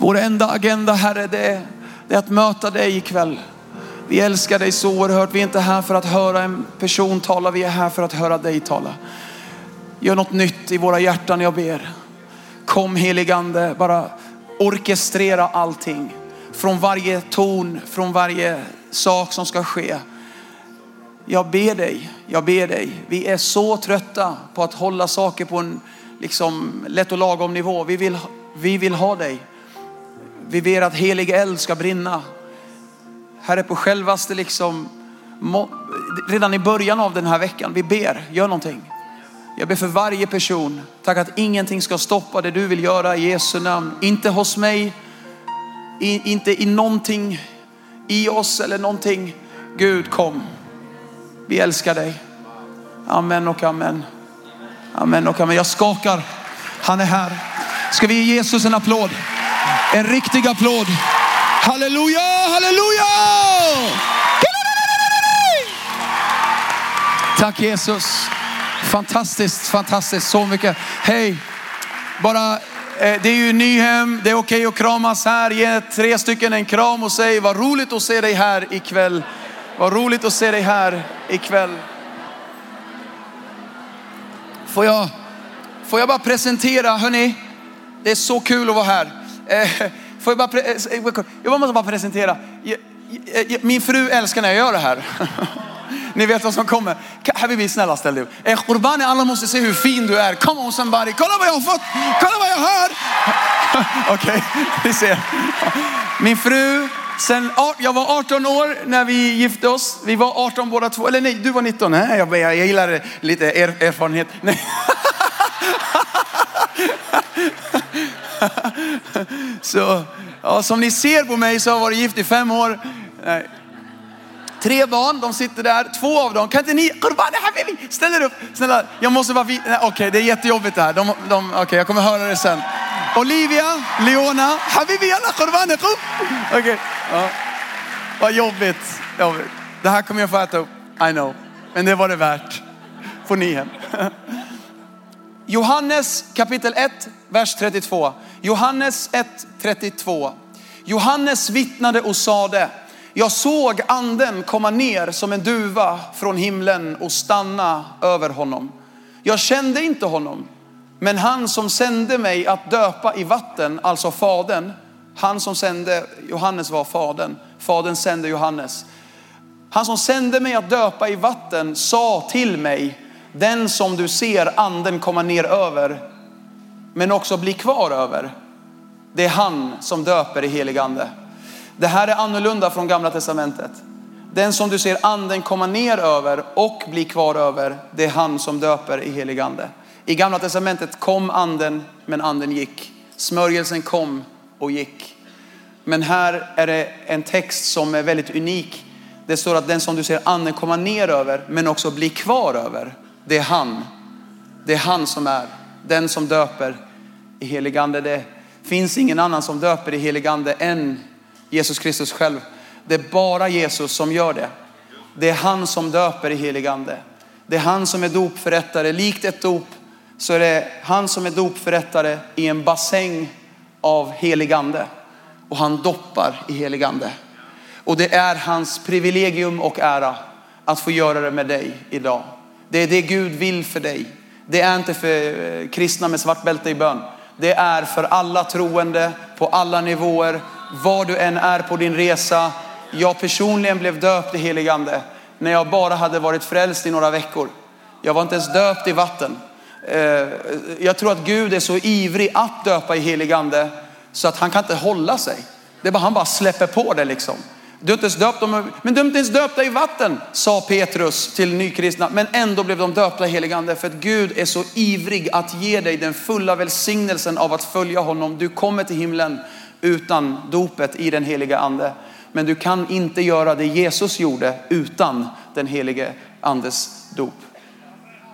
Vår enda agenda Herre, det är, det är att möta dig ikväll. Vi älskar dig så oerhört. Vi är inte här för att höra en person tala, vi är här för att höra dig tala. Gör något nytt i våra hjärtan, jag ber. Kom heligande, bara orkestrera allting. Från varje ton, från varje sak som ska ske. Jag ber dig, jag ber dig. Vi är så trötta på att hålla saker på en liksom, lätt och lagom nivå. Vi vill, vi vill ha dig. Vi ber att helig eld ska brinna. Herre på självaste liksom, redan i början av den här veckan, vi ber, gör någonting. Jag ber för varje person, tack att ingenting ska stoppa det du vill göra i Jesu namn. Inte hos mig, i, inte i någonting i oss eller någonting. Gud kom. Vi älskar dig. Amen och amen. Amen och amen. Jag skakar. Han är här. Ska vi ge Jesus en applåd? En riktig applåd. Halleluja, halleluja! Tack Jesus. Fantastiskt, fantastiskt. Så mycket. Hej, bara eh, det är ju Nyhem, det är okej att kramas här. Ge tre stycken en kram och säg vad roligt att se dig här ikväll. Vad roligt att se dig här ikväll. Får jag, får jag bara presentera, hörni, det är så kul att vara här. Eh, får jag, bara, eh, eh, jag måste bara presentera. Min fru älskar när jag gör det här. Ni vet vad som kommer. Habibi snälla ställ dig upp. Eh, Qurbani alla måste se hur fin du är. Come on somebody. Kolla vad jag har fått. Kolla vad jag har. Okej, okay, vi ser. Min fru, sen, jag var 18 år när vi gifte oss. Vi var 18 båda två. Eller nej, du var 19. Nej, jag, jag, jag gillar lite er, erfarenhet. Nej. Så ja, som ni ser på mig så har jag varit gift i fem år. Nej. Tre barn, de sitter där. Två av dem, kan inte ni, ställ er upp. Snälla, jag måste bara, okej okay, det är jättejobbigt det här. De, de, okej, okay, jag kommer höra det sen. Olivia, Leona, Habibi alla Qurbani, Okej, okay. ja. vad jobbigt. jobbigt. Det här kommer jag få äta upp, I know. Men det var det värt. Får ni hem. Johannes kapitel 1, vers 32. Johannes 1.32. Johannes vittnade och sade, jag såg anden komma ner som en duva från himlen och stanna över honom. Jag kände inte honom, men han som sände mig att döpa i vatten, alltså fadern, han som sände Johannes var fadern, fadern sände Johannes. Han som sände mig att döpa i vatten sa till mig, den som du ser anden komma ner över, men också bli kvar över. Det är han som döper i helig ande. Det här är annorlunda från gamla testamentet. Den som du ser anden komma ner över och bli kvar över, det är han som döper i helig ande. I gamla testamentet kom anden, men anden gick. Smörjelsen kom och gick. Men här är det en text som är väldigt unik. Det står att den som du ser anden komma ner över, men också bli kvar över, det är han. Det är han som är den som döper i helig ande. Det finns ingen annan som döper i helig ande än Jesus Kristus själv. Det är bara Jesus som gör det. Det är han som döper i helig ande. Det är han som är dopförrättare. Likt ett dop så är det han som är dopförrättare i en bassäng av helig ande. Och han doppar i helig ande. Och det är hans privilegium och ära att få göra det med dig idag. Det är det Gud vill för dig. Det är inte för eh, kristna med svart bälte i bön. Det är för alla troende på alla nivåer, var du än är på din resa. Jag personligen blev döpt i helig ande när jag bara hade varit frälst i några veckor. Jag var inte ens döpt i vatten. Eh, jag tror att Gud är så ivrig att döpa i helig ande så att han kan inte hålla sig. Det är bara, han bara släpper på det liksom. Du är inte ens döpt, men du är inte ens döpta i vatten, sa Petrus till nykristna. Men ändå blev de döpta i helig ande för att Gud är så ivrig att ge dig den fulla välsignelsen av att följa honom. Du kommer till himlen utan dopet i den heliga ande. Men du kan inte göra det Jesus gjorde utan den helige andes dop.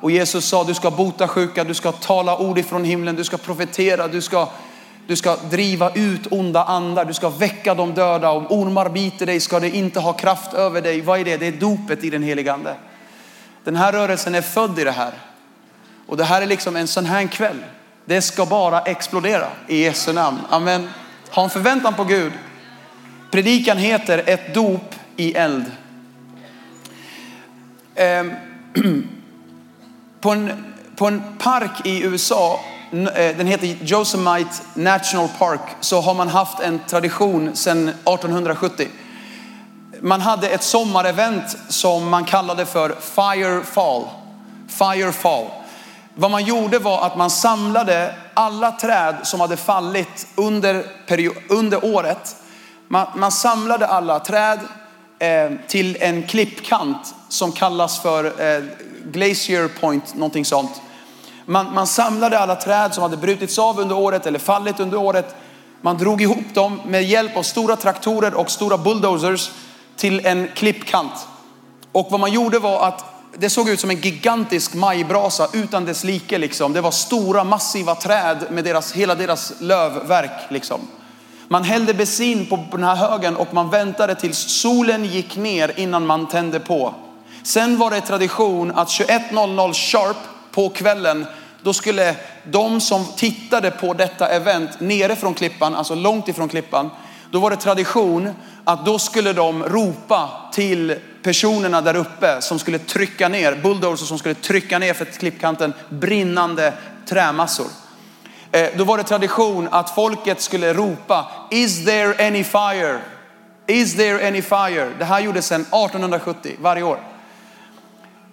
Och Jesus sa du ska bota sjuka, du ska tala ord ifrån himlen, du ska profetera, du ska du ska driva ut onda andar, du ska väcka de döda. Om ormar biter dig ska det inte ha kraft över dig. Vad är det? Det är dopet i den helige ande. Den här rörelsen är född i det här. Och det här är liksom en sån här kväll. Det ska bara explodera i Jesu namn. Amen. Ha en förväntan på Gud. Predikan heter ett dop i eld. Ehm, på, en, på en park i USA, Eh, den heter Yosemite National Park, så har man haft en tradition sedan 1870. Man hade ett sommarevent som man kallade för Firefall. Firefall. Vad man gjorde var att man samlade alla träd som hade fallit under, period, under året. Man, man samlade alla träd eh, till en klippkant som kallas för eh, Glacier Point, någonting sånt. Man, man samlade alla träd som hade brutits av under året eller fallit under året. Man drog ihop dem med hjälp av stora traktorer och stora bulldozers till en klippkant. Och vad man gjorde var att det såg ut som en gigantisk majbrasa utan dess like. Liksom. Det var stora massiva träd med deras, hela deras lövverk. Liksom. Man hällde bensin på den här högen och man väntade tills solen gick ner innan man tände på. Sen var det tradition att 21.00 sharp på kvällen, då skulle de som tittade på detta event nere från klippan, alltså långt ifrån klippan, då var det tradition att då skulle de ropa till personerna där uppe som skulle trycka ner, bulldozers som skulle trycka ner för klippkanten brinnande trämassor. Eh, då var det tradition att folket skulle ropa, is there any fire? Is there any fire? Det här gjordes sedan 1870, varje år.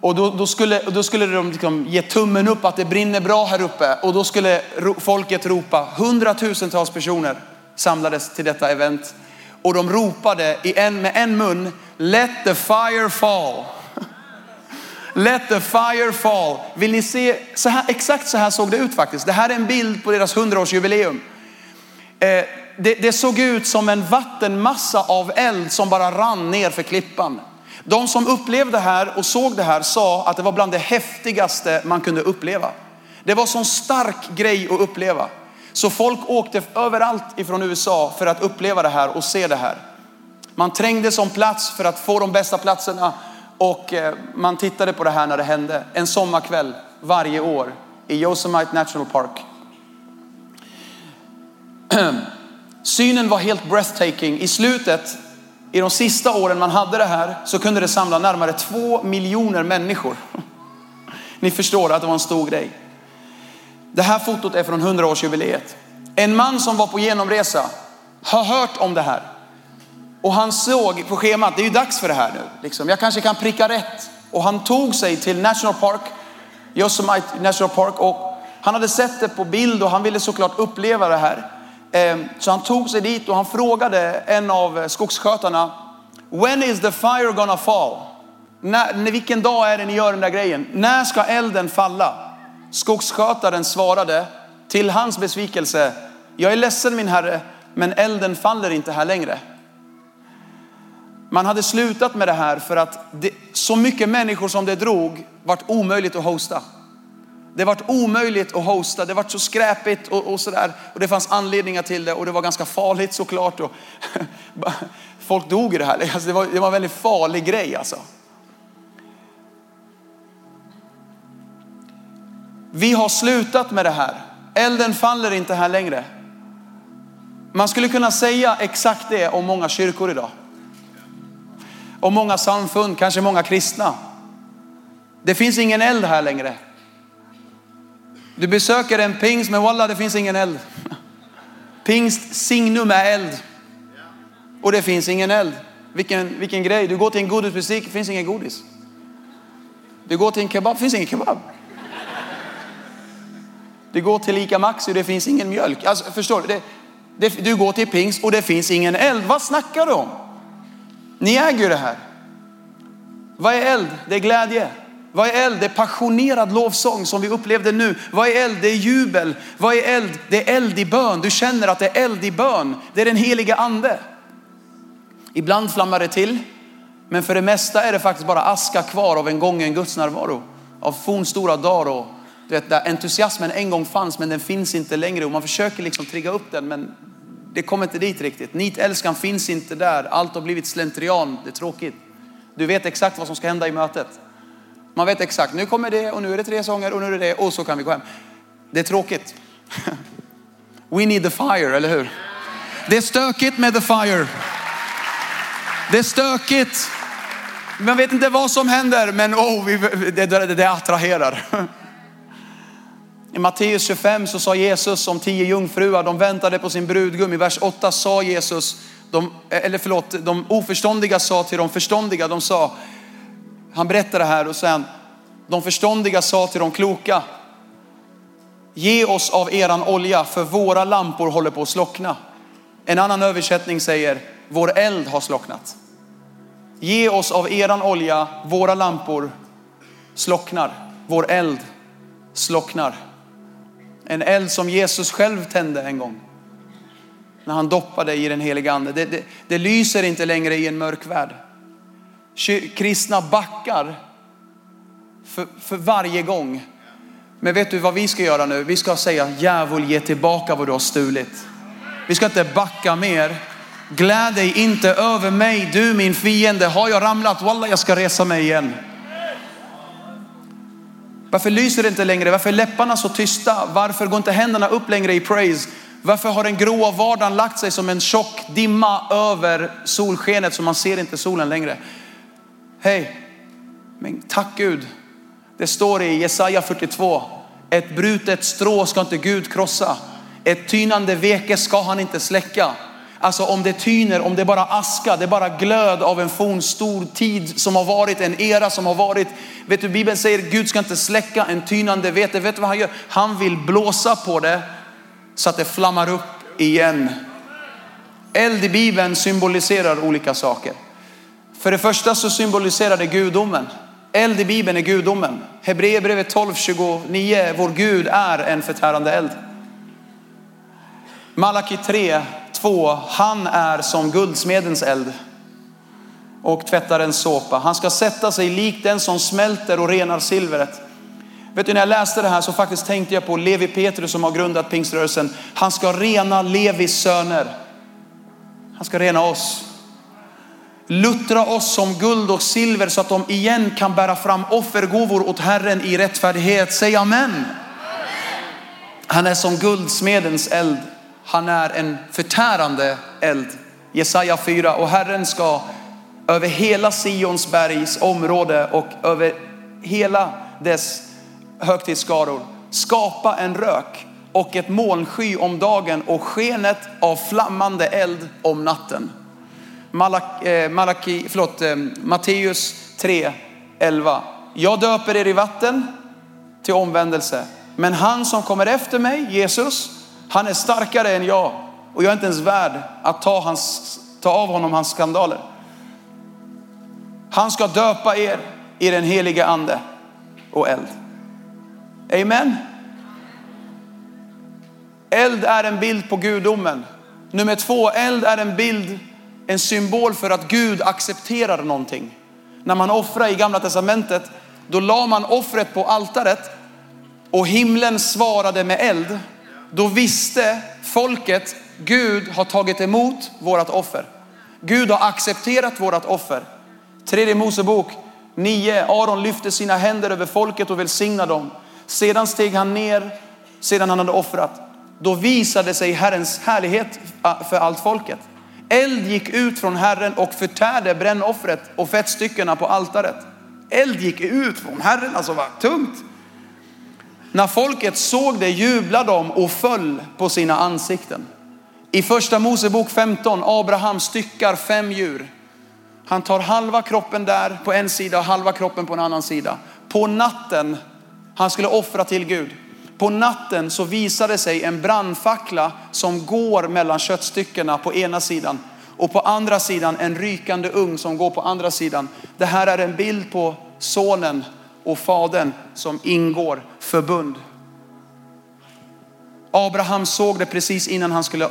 Och då, då, skulle, då skulle de liksom ge tummen upp att det brinner bra här uppe. Och då skulle folket ropa, hundratusentals personer samlades till detta event. Och de ropade i en, med en mun, let the fire fall. Let the fire fall. Vill ni se, så här, exakt så här såg det ut faktiskt. Det här är en bild på deras hundraårsjubileum. Eh, det, det såg ut som en vattenmassa av eld som bara rann ner för klippan. De som upplevde det här och såg det här sa att det var bland det häftigaste man kunde uppleva. Det var sån stark grej att uppleva. Så folk åkte överallt ifrån USA för att uppleva det här och se det här. Man trängde som plats för att få de bästa platserna och eh, man tittade på det här när det hände. En sommarkväll varje år i Yosemite National Park. Synen var helt breathtaking. I slutet, i de sista åren man hade det här, så kunde det samla närmare två miljoner människor. Ni förstår att det var en stor grej. Det här fotot är från 100-årsjubileet. En man som var på genomresa har hört om det här. Och han såg på schemat, det är ju dags för det här nu. Liksom. Jag kanske kan pricka rätt. Och han tog sig till National Park, Yosemite National Park. Och han hade sett det på bild och han ville såklart uppleva det här. Ehm, så han tog sig dit och han frågade en av eh, skogsskötarna, When is the fire gonna fall? När, vilken dag är det ni gör den där grejen? När ska elden falla? Skogsskötaren svarade till hans besvikelse, jag är ledsen min herre, men elden faller inte här längre. Man hade slutat med det här för att det, så mycket människor som det drog vart omöjligt att hosta. Det var omöjligt att hosta, det var så skräpigt och, och sådär. Och det fanns anledningar till det och det var ganska farligt såklart. Och folk dog i det här. Alltså det, var, det var en väldigt farlig grej alltså. Vi har slutat med det här. Elden faller inte här längre. Man skulle kunna säga exakt det om många kyrkor idag. Om många samfund, kanske många kristna. Det finns ingen eld här längre. Du besöker en pingst, men walla det finns ingen eld. Pingst signum är eld. Och det finns ingen eld. Vilken, vilken grej. Du går till en godisbutik, det finns ingen godis. Du går till en kebab, det finns ingen kebab. Du går till Ica Maxi och det finns ingen mjölk. Alltså, förstår du? Det, det, du går till pingst och det finns ingen eld. Vad snackar du om? Ni äger ju det här. Vad är eld? Det är glädje. Vad är eld? Det är passionerad lovsång som vi upplevde nu. Vad är eld? Det är jubel. Vad är eld? Det är eld i bön. Du känner att det är eld i bön. Det är den heliga ande. Ibland flammar det till, men för det mesta är det faktiskt bara aska kvar av en gången Guds närvaro. Av fornstora dagar och du vet, där entusiasmen en gång fanns men den finns inte längre och man försöker liksom trigga upp den men det kommer inte dit riktigt. Nitälskan finns inte där. Allt har blivit slentrian. Det är tråkigt. Du vet exakt vad som ska hända i mötet. Man vet exakt, nu kommer det och nu är det tre sånger och nu är det det och så kan vi gå hem. Det är tråkigt. We need the fire, eller hur? Det är stökigt med the fire. Det är stökigt. Man vet inte vad som händer, men oh, det, det, det attraherar. I Matteus 25 så sa Jesus om tio jungfruar, de väntade på sin brudgum. I vers 8 sa Jesus, de, eller förlåt, de oförståndiga sa till de förståndiga, de sa, han berättar det här och sen, de förståndiga sa till de kloka, ge oss av eran olja för våra lampor håller på att slockna. En annan översättning säger, vår eld har slocknat. Ge oss av eran olja, våra lampor slocknar, vår eld slocknar. En eld som Jesus själv tände en gång. När han doppade i den heliga ande. Det, det, det lyser inte längre i en mörk värld. Kristna backar för, för varje gång. Men vet du vad vi ska göra nu? Vi ska säga djävul ge tillbaka vad du har stulit. Vi ska inte backa mer. Gläd dig inte över mig, du min fiende. Har jag ramlat, wallah jag ska resa mig igen. Varför lyser det inte längre? Varför är läpparna så tysta? Varför går inte händerna upp längre i praise? Varför har den gråa vardagen lagt sig som en tjock dimma över solskenet så man ser inte solen längre? Hej, men tack Gud. Det står i Jesaja 42, ett brutet strå ska inte Gud krossa. Ett tynande veke ska han inte släcka. Alltså om det tyner, om det bara aska, det är bara glöd av en fornstor tid som har varit, en era som har varit. Vet du, Bibeln säger Gud ska inte släcka en tynande vete. Vet du vad han gör? Han vill blåsa på det så att det flammar upp igen. Eld i Bibeln symboliserar olika saker. För det första så symboliserar det gudomen. Eld i Bibeln är gudomen. Hebreerbrevet 12, 29, vår Gud är en förtärande eld. Malaki 3, 2, han är som guldsmedens eld och tvättarens såpa. Han ska sätta sig likt den som smälter och renar silvret. Vet du, när jag läste det här så faktiskt tänkte jag på Levi Petrus som har grundat pingströrelsen. Han ska rena Levis söner. Han ska rena oss. Luttra oss som guld och silver så att de igen kan bära fram offergåvor åt Herren i rättfärdighet. Säg amen. Han är som guldsmedens eld han är en förtärande eld. Jesaja 4 och Herren ska över hela Sions bergs område och över hela dess högtidsskaror skapa en rök och ett molnsky om dagen och skenet av flammande eld om natten. Malak, eh, Malaki, förlåt, eh, Matteus 3, 11. Jag döper er i vatten till omvändelse, men han som kommer efter mig, Jesus, han är starkare än jag och jag är inte ens värd att ta, hans, ta av honom hans skandaler. Han ska döpa er i den heliga ande och eld. Amen. Eld är en bild på gudomen. Nummer två, eld är en bild, en symbol för att Gud accepterar någonting. När man offrar i gamla testamentet, då la man offret på altaret och himlen svarade med eld då visste folket, Gud har tagit emot vårat offer. Gud har accepterat vårat offer. Tredje Mosebok 9, Aron lyfte sina händer över folket och välsignade dem. Sedan steg han ner, sedan han hade offrat. Då visade sig Herrens härlighet för allt folket. Eld gick ut från Herren och förtärde brännoffret och fettstyckena på altaret. Eld gick ut från Herren, alltså var tungt. När folket såg det jublade de och föll på sina ansikten. I första Mosebok 15, Abraham styckar fem djur. Han tar halva kroppen där på en sida och halva kroppen på en annan sida. På natten, han skulle offra till Gud. På natten så visade sig en brandfackla som går mellan köttstyckena på ena sidan och på andra sidan en rykande ugn som går på andra sidan. Det här är en bild på sonen och fadern som ingår förbund. Abraham såg det precis innan han skulle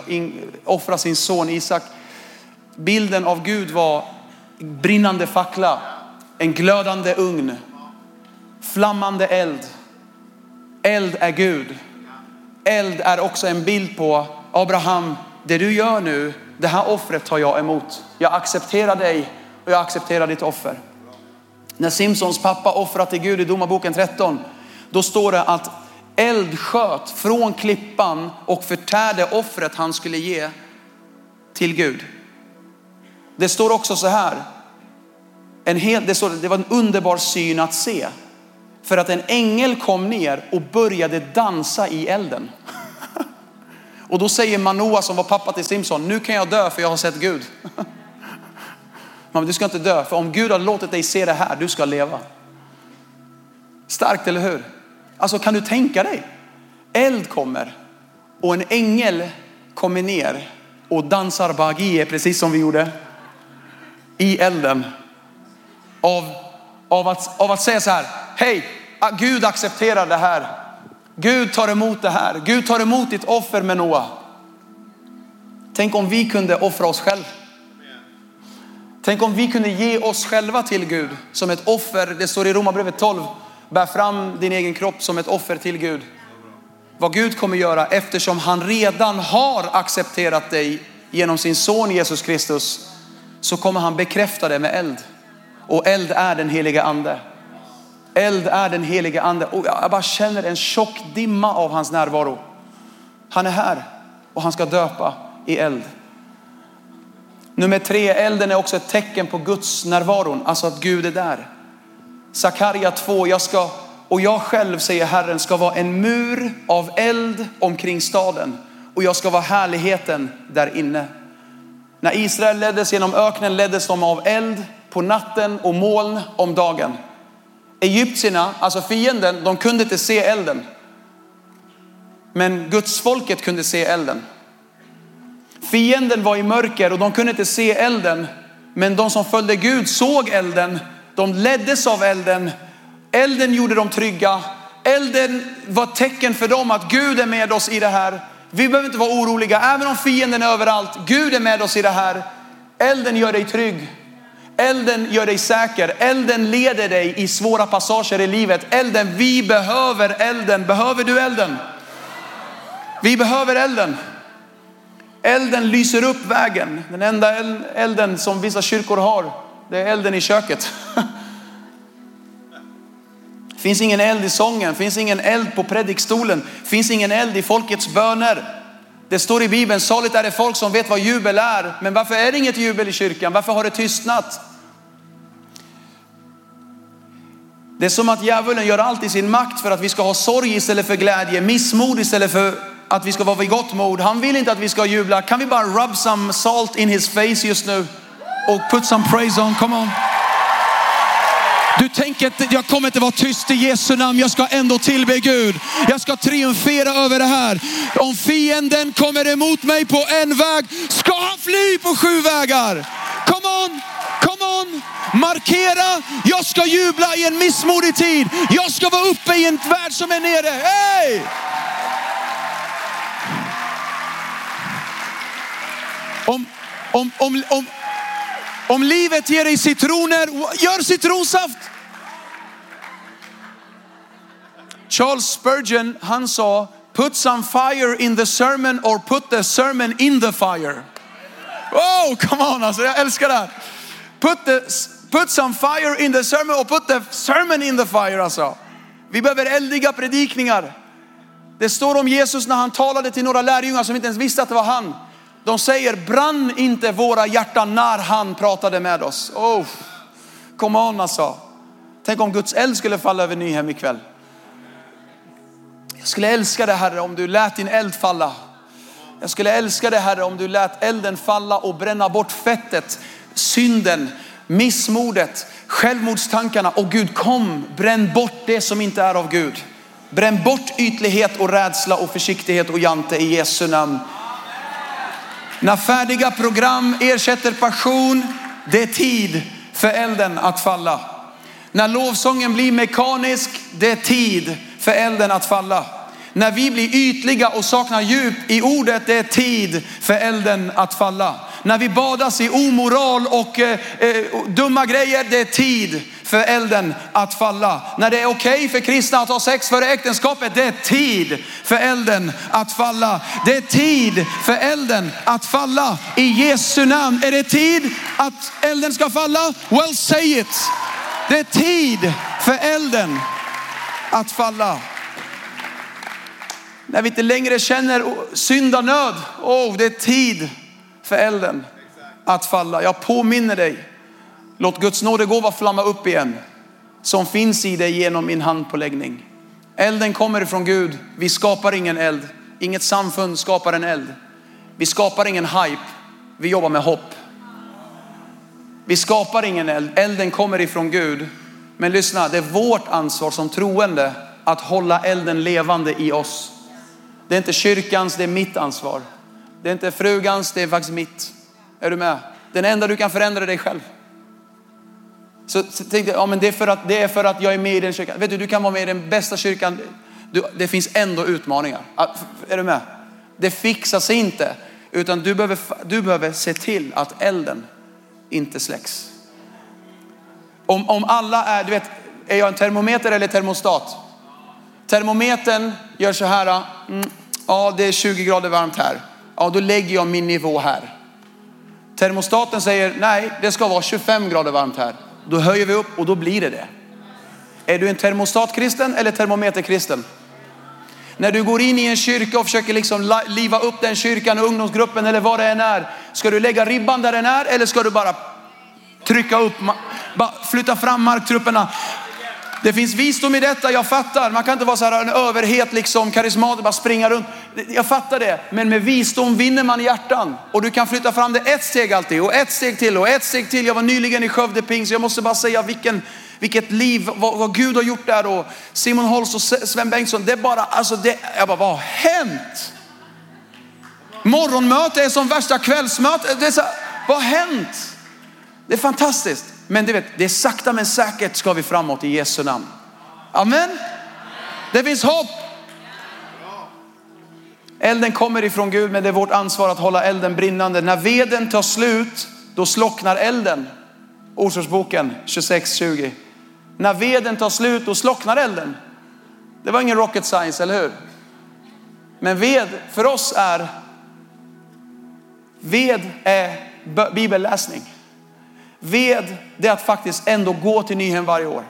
offra sin son Isak. Bilden av Gud var brinnande fackla, en glödande ugn, flammande eld. Eld är Gud. Eld är också en bild på Abraham, det du gör nu, det här offret tar jag emot. Jag accepterar dig och jag accepterar ditt offer. När Simpsons pappa offrar till Gud i Domarboken 13, då står det att eld sköt från klippan och förtärde offret han skulle ge. till Gud. Det står också så här. En hel, det, står, det var en underbar syn att se. För att en ängel kom ner och började dansa i elden. Och då säger Manoa som var pappa till Simson, nu kan jag dö för jag har sett Gud. Men du ska inte dö, för om Gud har låtit dig se det här, du ska leva. Starkt, eller hur? Alltså kan du tänka dig? Eld kommer och en ängel kommer ner och dansar bagie precis som vi gjorde i elden. Av, av, att, av att säga så här, hej, ah, Gud accepterar det här. Gud tar emot det här. Gud tar emot ditt offer med Noah. Tänk om vi kunde offra oss själva. Tänk om vi kunde ge oss själva till Gud som ett offer. Det står i Romarbrevet 12, bär fram din egen kropp som ett offer till Gud. Vad Gud kommer göra eftersom han redan har accepterat dig genom sin son Jesus Kristus så kommer han bekräfta det med eld. Och eld är den heliga ande. Eld är den heliga ande. Och jag bara känner en tjock dimma av hans närvaro. Han är här och han ska döpa i eld. Nummer tre, elden är också ett tecken på Guds närvaron, alltså att Gud är där. Sakarja 2, jag ska, och jag själv säger Herren, ska vara en mur av eld omkring staden och jag ska vara härligheten där inne. När Israel leddes genom öknen leddes de av eld på natten och moln om dagen. Egyptierna, alltså fienden, de kunde inte se elden. Men Guds folket kunde se elden. Fienden var i mörker och de kunde inte se elden. Men de som följde Gud såg elden. De leddes av elden. Elden gjorde dem trygga. Elden var tecken för dem att Gud är med oss i det här. Vi behöver inte vara oroliga, även om fienden är överallt. Gud är med oss i det här. Elden gör dig trygg. Elden gör dig säker. Elden leder dig i svåra passager i livet. Elden, vi behöver elden. Behöver du elden? Vi behöver elden. Elden lyser upp vägen. Den enda elden som vissa kyrkor har, det är elden i köket. Finns ingen eld i sången, finns ingen eld på predikstolen, finns ingen eld i folkets böner. Det står i Bibeln, saligt är det folk som vet vad jubel är. Men varför är det inget jubel i kyrkan? Varför har det tystnat? Det är som att djävulen gör allt i sin makt för att vi ska ha sorg istället för glädje, missmod istället för att vi ska vara vid gott mod. Han vill inte att vi ska jubla. Kan vi bara rub some salt in his face just nu och put some praise on? Come on. Du tänker att jag kommer inte vara tyst i Jesu namn. Jag ska ändå tillbe Gud. Jag ska triumfera över det här. Om fienden kommer emot mig på en väg ska han fly på sju vägar. Come on, come on. Markera, jag ska jubla i en missmodig tid. Jag ska vara uppe i en värld som är nere. Hey! Om, om, om, om, om livet ger dig citroner, gör citronsaft. Charles Spurgeon, han sa, put some fire in the sermon or put the sermon in the fire. Oh, come on alltså, jag älskar det här. Put, the, put some fire in the sermon och put the sermon in the fire alltså. Vi behöver eldiga predikningar. Det står om Jesus när han talade till några lärjungar som inte ens visste att det var han. De säger, brann inte våra hjärtan när han pratade med oss? Oh, come on alltså. Tänk om Guds eld skulle falla över Nyhem ikväll. Jag skulle älska det Herre om du lät din eld falla. Jag skulle älska det Herre om du lät elden falla och bränna bort fettet, synden, missmodet, självmordstankarna. Och Gud kom, bränn bort det som inte är av Gud. Bränn bort ytlighet och rädsla och försiktighet och jante i Jesu namn. När färdiga program ersätter passion, det är tid för elden att falla. När lovsången blir mekanisk, det är tid för elden att falla. När vi blir ytliga och saknar djup i ordet, det är tid för elden att falla. När vi badas i omoral och eh, eh, dumma grejer, det är tid för elden att falla. När det är okej okay för kristna att ha sex före äktenskapet, det är tid för elden att falla. Det är tid för elden att falla. I Jesu namn, är det tid att elden ska falla? Well say it. Det är tid för elden att falla. När vi inte längre känner syndanöd, oh, det är tid för elden att falla. Jag påminner dig, låt Guds nådegåva flamma upp igen som finns i dig genom min handpåläggning. Elden kommer ifrån Gud. Vi skapar ingen eld. Inget samfund skapar en eld. Vi skapar ingen hype. Vi jobbar med hopp. Vi skapar ingen eld. Elden kommer ifrån Gud. Men lyssna, det är vårt ansvar som troende att hålla elden levande i oss. Det är inte kyrkans, det är mitt ansvar. Det är inte frugans, det är faktiskt mitt. Är du med? Den enda du kan förändra är dig själv. Så, så tänkte jag, ja men det är, för att, det är för att jag är med i den kyrkan. Vet du, du kan vara med i den bästa kyrkan. Du, det finns ändå utmaningar. Är du med? Det fixar sig inte. Utan du behöver, du behöver se till att elden inte släcks. Om, om alla är, du vet, är jag en termometer eller termostat? Termometern gör så här, mm, ja det är 20 grader varmt här. Ja då lägger jag min nivå här. Termostaten säger nej, det ska vara 25 grader varmt här. Då höjer vi upp och då blir det det. Är du en termostatkristen eller termometerkristen? När du går in i en kyrka och försöker liksom liva upp den kyrkan, ungdomsgruppen eller vad det än är. Ska du lägga ribban där den är eller ska du bara trycka upp, flytta fram marktrupperna? Det finns visdom i detta, jag fattar. Man kan inte vara så här en överhet, liksom karismatisk, bara springa runt. Jag fattar det, men med visdom vinner man hjärtan. Och du kan flytta fram det ett steg alltid och ett steg till och ett steg till. Jag var nyligen i Skövde Pings, jag måste bara säga vilken, vilket liv, vad, vad, Gud har gjort där och Simon Holst och Sven Bengtsson. Det är bara, alltså det, jag bara, vad har hänt? Morgonmöte är som värsta kvällsmöte. Det är så, vad har hänt? Det är fantastiskt. Men du vet, det är sakta men säkert ska vi framåt i Jesu namn. Amen. Det finns hopp. Elden kommer ifrån Gud, men det är vårt ansvar att hålla elden brinnande. När veden tar slut, då slocknar elden. Ordsordsboken 26-20. När veden tar slut, då slocknar elden. Det var ingen rocket science, eller hur? Men ved för oss är, ved är bibelläsning. Ved, det är att faktiskt ändå gå till Nyhem varje år.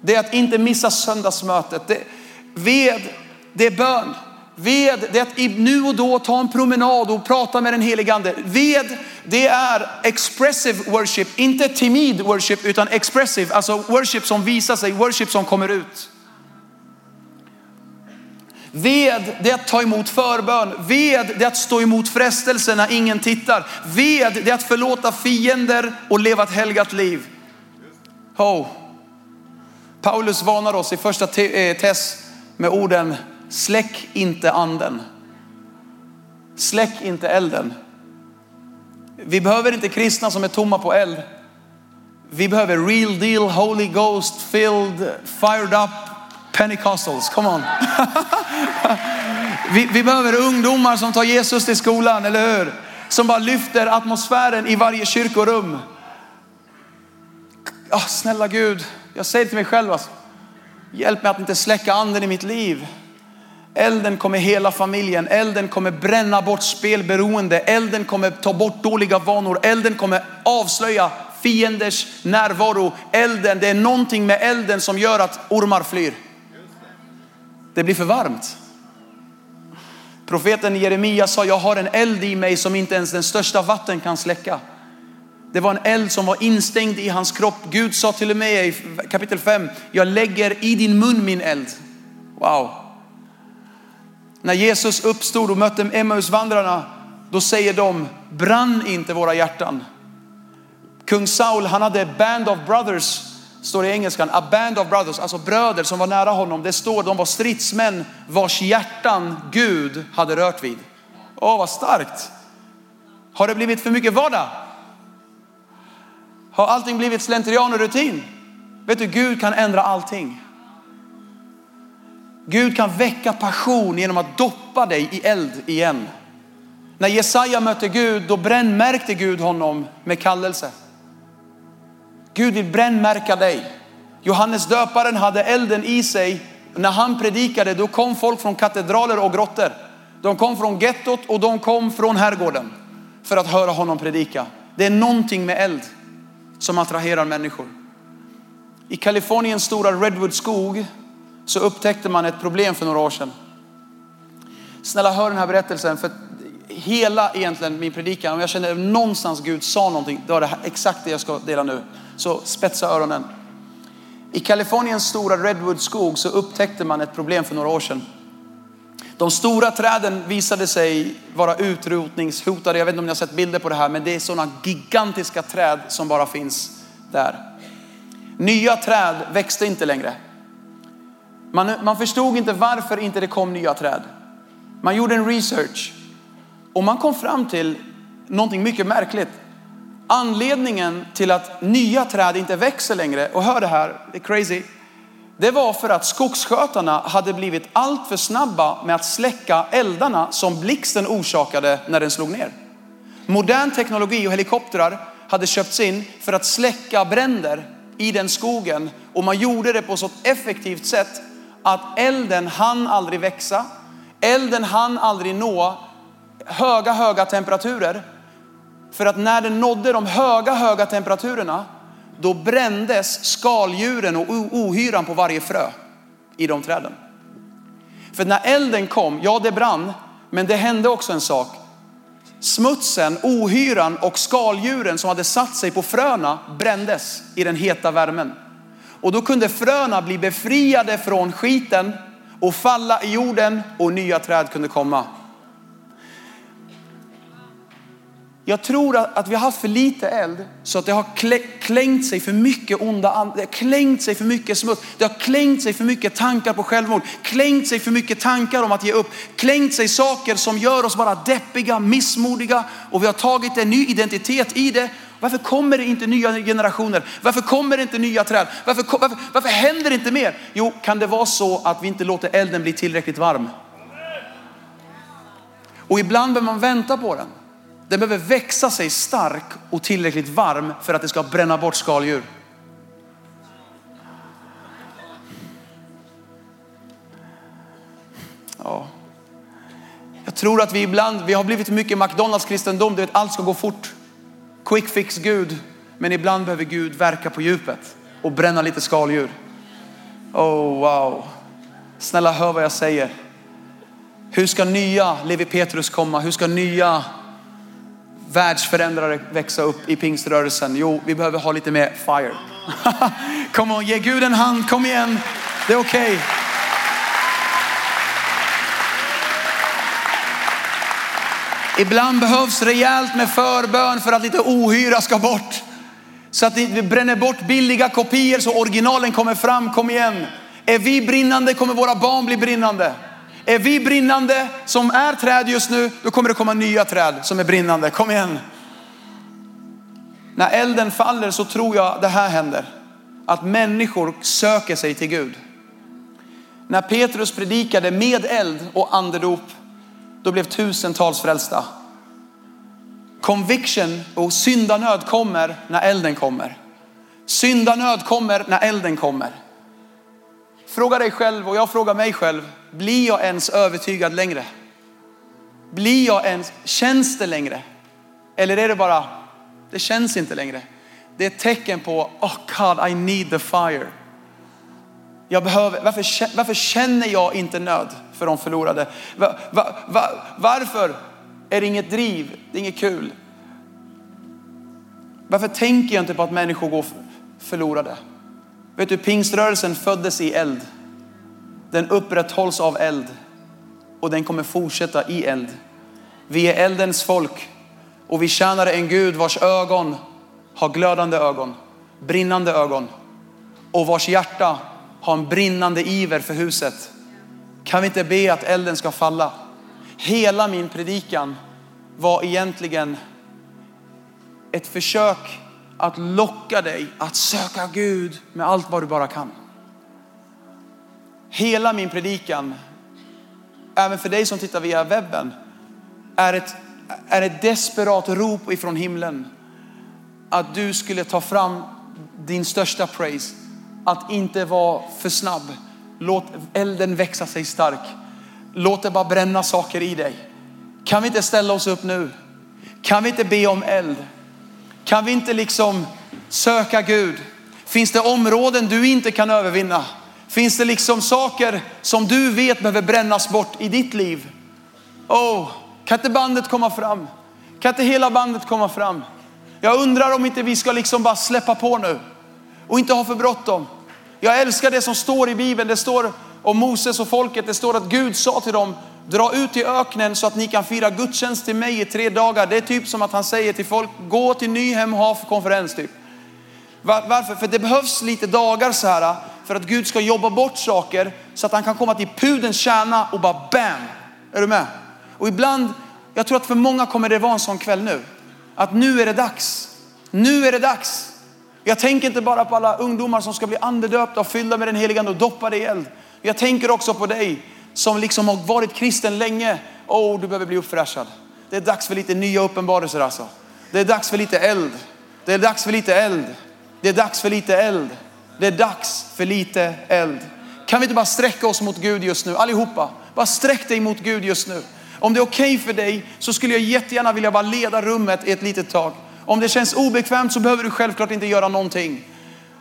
Det är att inte missa söndagsmötet. Det, ved, det är bön. Ved, det är att nu och då ta en promenad och prata med den helige ande. Ved, det är expressive worship, inte timid worship utan expressive, alltså worship som visar sig, worship som kommer ut. Ved, det är att ta emot förbön. Ved, det är att stå emot frestelser när ingen tittar. Ved, det är att förlåta fiender och leva ett helgat liv. Oh. Paulus varnar oss i första eh, test med orden, släck inte anden. Släck inte elden. Vi behöver inte kristna som är tomma på eld. Vi behöver real deal, Holy Ghost filled, fired up Pentecostals, come on. vi, vi behöver ungdomar som tar Jesus till skolan, eller hur? Som bara lyfter atmosfären i varje kyrkorum. Oh, snälla Gud, jag säger till mig själv, alltså, hjälp mig att inte släcka anden i mitt liv. Elden kommer hela familjen, elden kommer bränna bort spelberoende, elden kommer ta bort dåliga vanor, elden kommer avslöja fienders närvaro. Elden, det är någonting med elden som gör att ormar flyr. Det blir för varmt. Profeten Jeremia sa, jag har en eld i mig som inte ens den största vatten kan släcka. Det var en eld som var instängd i hans kropp. Gud sa till och med i kapitel 5, jag lägger i din mun min eld. Wow. När Jesus uppstod och mötte Emmausvandrarna, då säger de, brann inte våra hjärtan? Kung Saul, han hade band of brothers står i engelskan, a band of brothers, alltså bröder som var nära honom. Det står, de var stridsmän vars hjärtan Gud hade rört vid. Åh, vad starkt. Har det blivit för mycket vardag? Har allting blivit slentrian och rutin? Vet du, Gud kan ändra allting. Gud kan väcka passion genom att doppa dig i eld igen. När Jesaja mötte Gud, då brännmärkte Gud honom med kallelse. Gud vill brännmärka dig. Johannes döparen hade elden i sig. När han predikade då kom folk från katedraler och grottor. De kom från gettot och de kom från herrgården för att höra honom predika. Det är någonting med eld som attraherar människor. I Kaliforniens stora Redwood skog så upptäckte man ett problem för några år sedan. Snälla hör den här berättelsen för hela egentligen min predikan, om jag känner någonstans Gud sa någonting, då är det exakt det jag ska dela nu. Så spetsa öronen. I Kaliforniens stora Redwood-skog så upptäckte man ett problem för några år sedan. De stora träden visade sig vara utrotningshotade. Jag vet inte om ni har sett bilder på det här, men det är sådana gigantiska träd som bara finns där. Nya träd växte inte längre. Man, man förstod inte varför inte det kom nya träd. Man gjorde en research och man kom fram till någonting mycket märkligt. Anledningen till att nya träd inte växer längre, och hör det här, det är crazy. Det var för att skogsskötarna hade blivit alltför snabba med att släcka eldarna som blixten orsakade när den slog ner. Modern teknologi och helikoptrar hade köpts in för att släcka bränder i den skogen och man gjorde det på så effektivt sätt att elden hann aldrig växa. Elden hann aldrig nå höga, höga temperaturer. För att när den nådde de höga, höga temperaturerna, då brändes skaldjuren och ohyran på varje frö i de träden. För när elden kom, ja det brann, men det hände också en sak. Smutsen, ohyran och skaldjuren som hade satt sig på fröna brändes i den heta värmen. Och då kunde fröna bli befriade från skiten och falla i jorden och nya träd kunde komma. Jag tror att vi har haft för lite eld så att det har klängt sig för mycket onda det har klängt sig för mycket smuts, det har klängt sig för mycket tankar på självmord, klängt sig för mycket tankar om att ge upp, klängt sig saker som gör oss bara deppiga, missmodiga och vi har tagit en ny identitet i det. Varför kommer det inte nya generationer? Varför kommer det inte nya träd? Varför, varför, varför händer det inte mer? Jo, kan det vara så att vi inte låter elden bli tillräckligt varm? Och ibland behöver man vänta på den. Den behöver växa sig stark och tillräckligt varm för att det ska bränna bort skaldjur. Ja. Jag tror att vi ibland, vi har blivit mycket McDonalds kristendom, du vet allt ska gå fort. Quick fix Gud. Men ibland behöver Gud verka på djupet och bränna lite skaldjur. Oh wow. Snälla hör vad jag säger. Hur ska nya Levi Petrus komma? Hur ska nya världsförändrare växa upp i pingströrelsen? Jo, vi behöver ha lite mer fire. Kom on, ge Gud en hand, kom igen. Det är okej. Okay. Ibland behövs rejält med förbön för att lite ohyra ska bort. Så att vi bränner bort billiga kopior så originalen kommer fram. Kom igen. Är vi brinnande kommer våra barn bli brinnande. Är vi brinnande som är träd just nu, då kommer det komma nya träd som är brinnande. Kom igen. När elden faller så tror jag det här händer. Att människor söker sig till Gud. När Petrus predikade med eld och andedop, då blev tusentals frälsta. Conviction och syndanöd kommer när elden kommer. Syndanöd kommer när elden kommer. Fråga dig själv och jag frågar mig själv, blir jag ens övertygad längre? Blir jag ens, känns det längre? Eller är det bara, det känns inte längre. Det är ett tecken på, oh God, I need the fire. Jag behöver, varför, varför känner jag inte nöd för de förlorade? Var, var, var, varför är det inget driv? Det är inget kul. Varför tänker jag inte på att människor går förlorade? Vet du, pingströrelsen föddes i eld. Den upprätthålls av eld och den kommer fortsätta i eld. Vi är eldens folk och vi tjänar en Gud vars ögon har glödande ögon, brinnande ögon och vars hjärta har en brinnande iver för huset. Kan vi inte be att elden ska falla? Hela min predikan var egentligen ett försök att locka dig att söka Gud med allt vad du bara kan. Hela min predikan, även för dig som tittar via webben, är ett, är ett desperat rop ifrån himlen. Att du skulle ta fram din största praise. Att inte vara för snabb. Låt elden växa sig stark. Låt det bara bränna saker i dig. Kan vi inte ställa oss upp nu? Kan vi inte be om eld? Kan vi inte liksom söka Gud? Finns det områden du inte kan övervinna? Finns det liksom saker som du vet behöver brännas bort i ditt liv? Oh, Kan inte bandet komma fram? Kan inte hela bandet komma fram? Jag undrar om inte vi ska liksom bara släppa på nu och inte ha för bråttom. Jag älskar det som står i Bibeln. Det står om Moses och folket. Det står att Gud sa till dem, dra ut i öknen så att ni kan fira gudstjänst till mig i tre dagar. Det är typ som att han säger till folk, gå till Nyhem och ha konferens typ. Varför? För det behövs lite dagar så här för att Gud ska jobba bort saker så att han kan komma till pudens kärna och bara bam. Är du med? Och ibland, jag tror att för många kommer det vara en sån kväll nu. Att nu är det dags. Nu är det dags. Jag tänker inte bara på alla ungdomar som ska bli andedöpta och fyllda med den heliga och doppade i eld. Jag tänker också på dig som liksom har varit kristen länge. Åh, oh, du behöver bli uppfräschad. Det är dags för lite nya uppenbarelser alltså. Det är dags för lite eld. Det är dags för lite eld. Det är dags för lite eld. Det är dags för lite eld. Kan vi inte bara sträcka oss mot Gud just nu allihopa? Bara sträck dig mot Gud just nu. Om det är okej okay för dig så skulle jag jättegärna vilja bara leda rummet ett litet tag. Om det känns obekvämt så behöver du självklart inte göra någonting.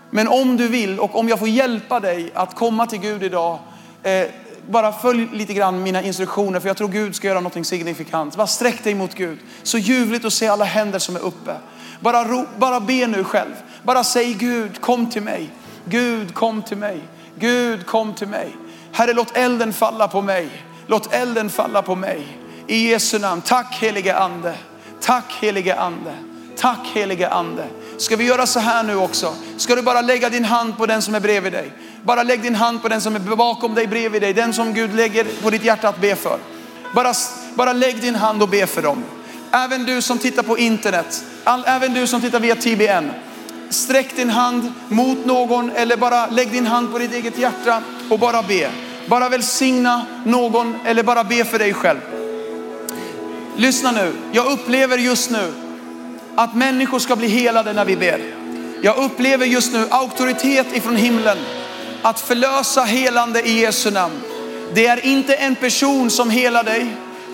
Men om du vill och om jag får hjälpa dig att komma till Gud idag, eh, bara följ lite grann mina instruktioner för jag tror Gud ska göra någonting signifikant. Bara sträck dig mot Gud. Så ljuvligt att se alla händer som är uppe. Bara, ro, bara be nu själv. Bara säg Gud kom till mig. Gud kom till mig. Gud kom till mig. Herre låt elden falla på mig. Låt elden falla på mig. I Jesu namn. Tack helige ande. Tack helige ande. Tack helige ande. Ska vi göra så här nu också? Ska du bara lägga din hand på den som är bredvid dig? Bara lägg din hand på den som är bakom dig, bredvid dig. Den som Gud lägger på ditt hjärta att be för. Bara, bara lägg din hand och be för dem. Även du som tittar på internet, även du som tittar via TBN. Sträck din hand mot någon eller bara lägg din hand på ditt eget hjärta och bara be. Bara välsigna någon eller bara be för dig själv. Lyssna nu, jag upplever just nu att människor ska bli helade när vi ber. Jag upplever just nu auktoritet ifrån himlen att förlösa helande i Jesu namn. Det är inte en person som helar dig,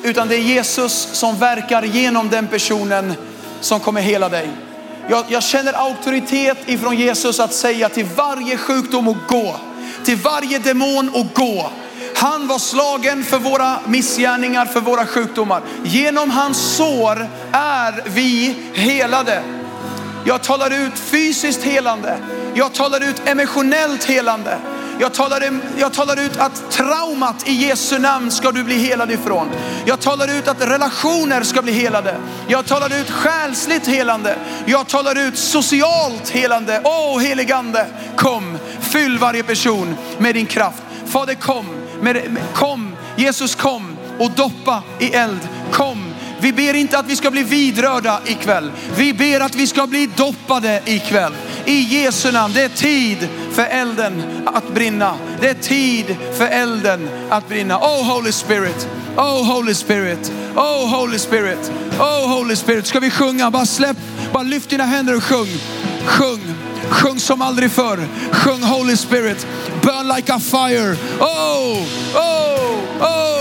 utan det är Jesus som verkar genom den personen som kommer hela dig. Jag, jag känner auktoritet ifrån Jesus att säga till varje sjukdom att gå, till varje demon att gå. Han var slagen för våra missgärningar, för våra sjukdomar. Genom hans sår är vi helade. Jag talar ut fysiskt helande. Jag talar ut emotionellt helande. Jag talar, jag talar ut att traumat i Jesu namn ska du bli helad ifrån. Jag talar ut att relationer ska bli helade. Jag talar ut själsligt helande. Jag talar ut socialt helande. Åh heligande, kom, fyll varje person med din kraft. Fader kom, med, kom, Jesus kom och doppa i eld. Kom, vi ber inte att vi ska bli vidrörda ikväll. Vi ber att vi ska bli doppade ikväll. I Jesu namn. Det är tid för elden att brinna. Det är tid för elden att brinna. Oh Holy Spirit. Oh Holy Spirit. Oh Holy Spirit. Oh Holy Spirit. Ska vi sjunga? Bara släpp, bara lyft dina händer och sjung. Sjung. Sjung som aldrig förr. Sjung Holy Spirit. Burn like a fire. Oh, oh, oh.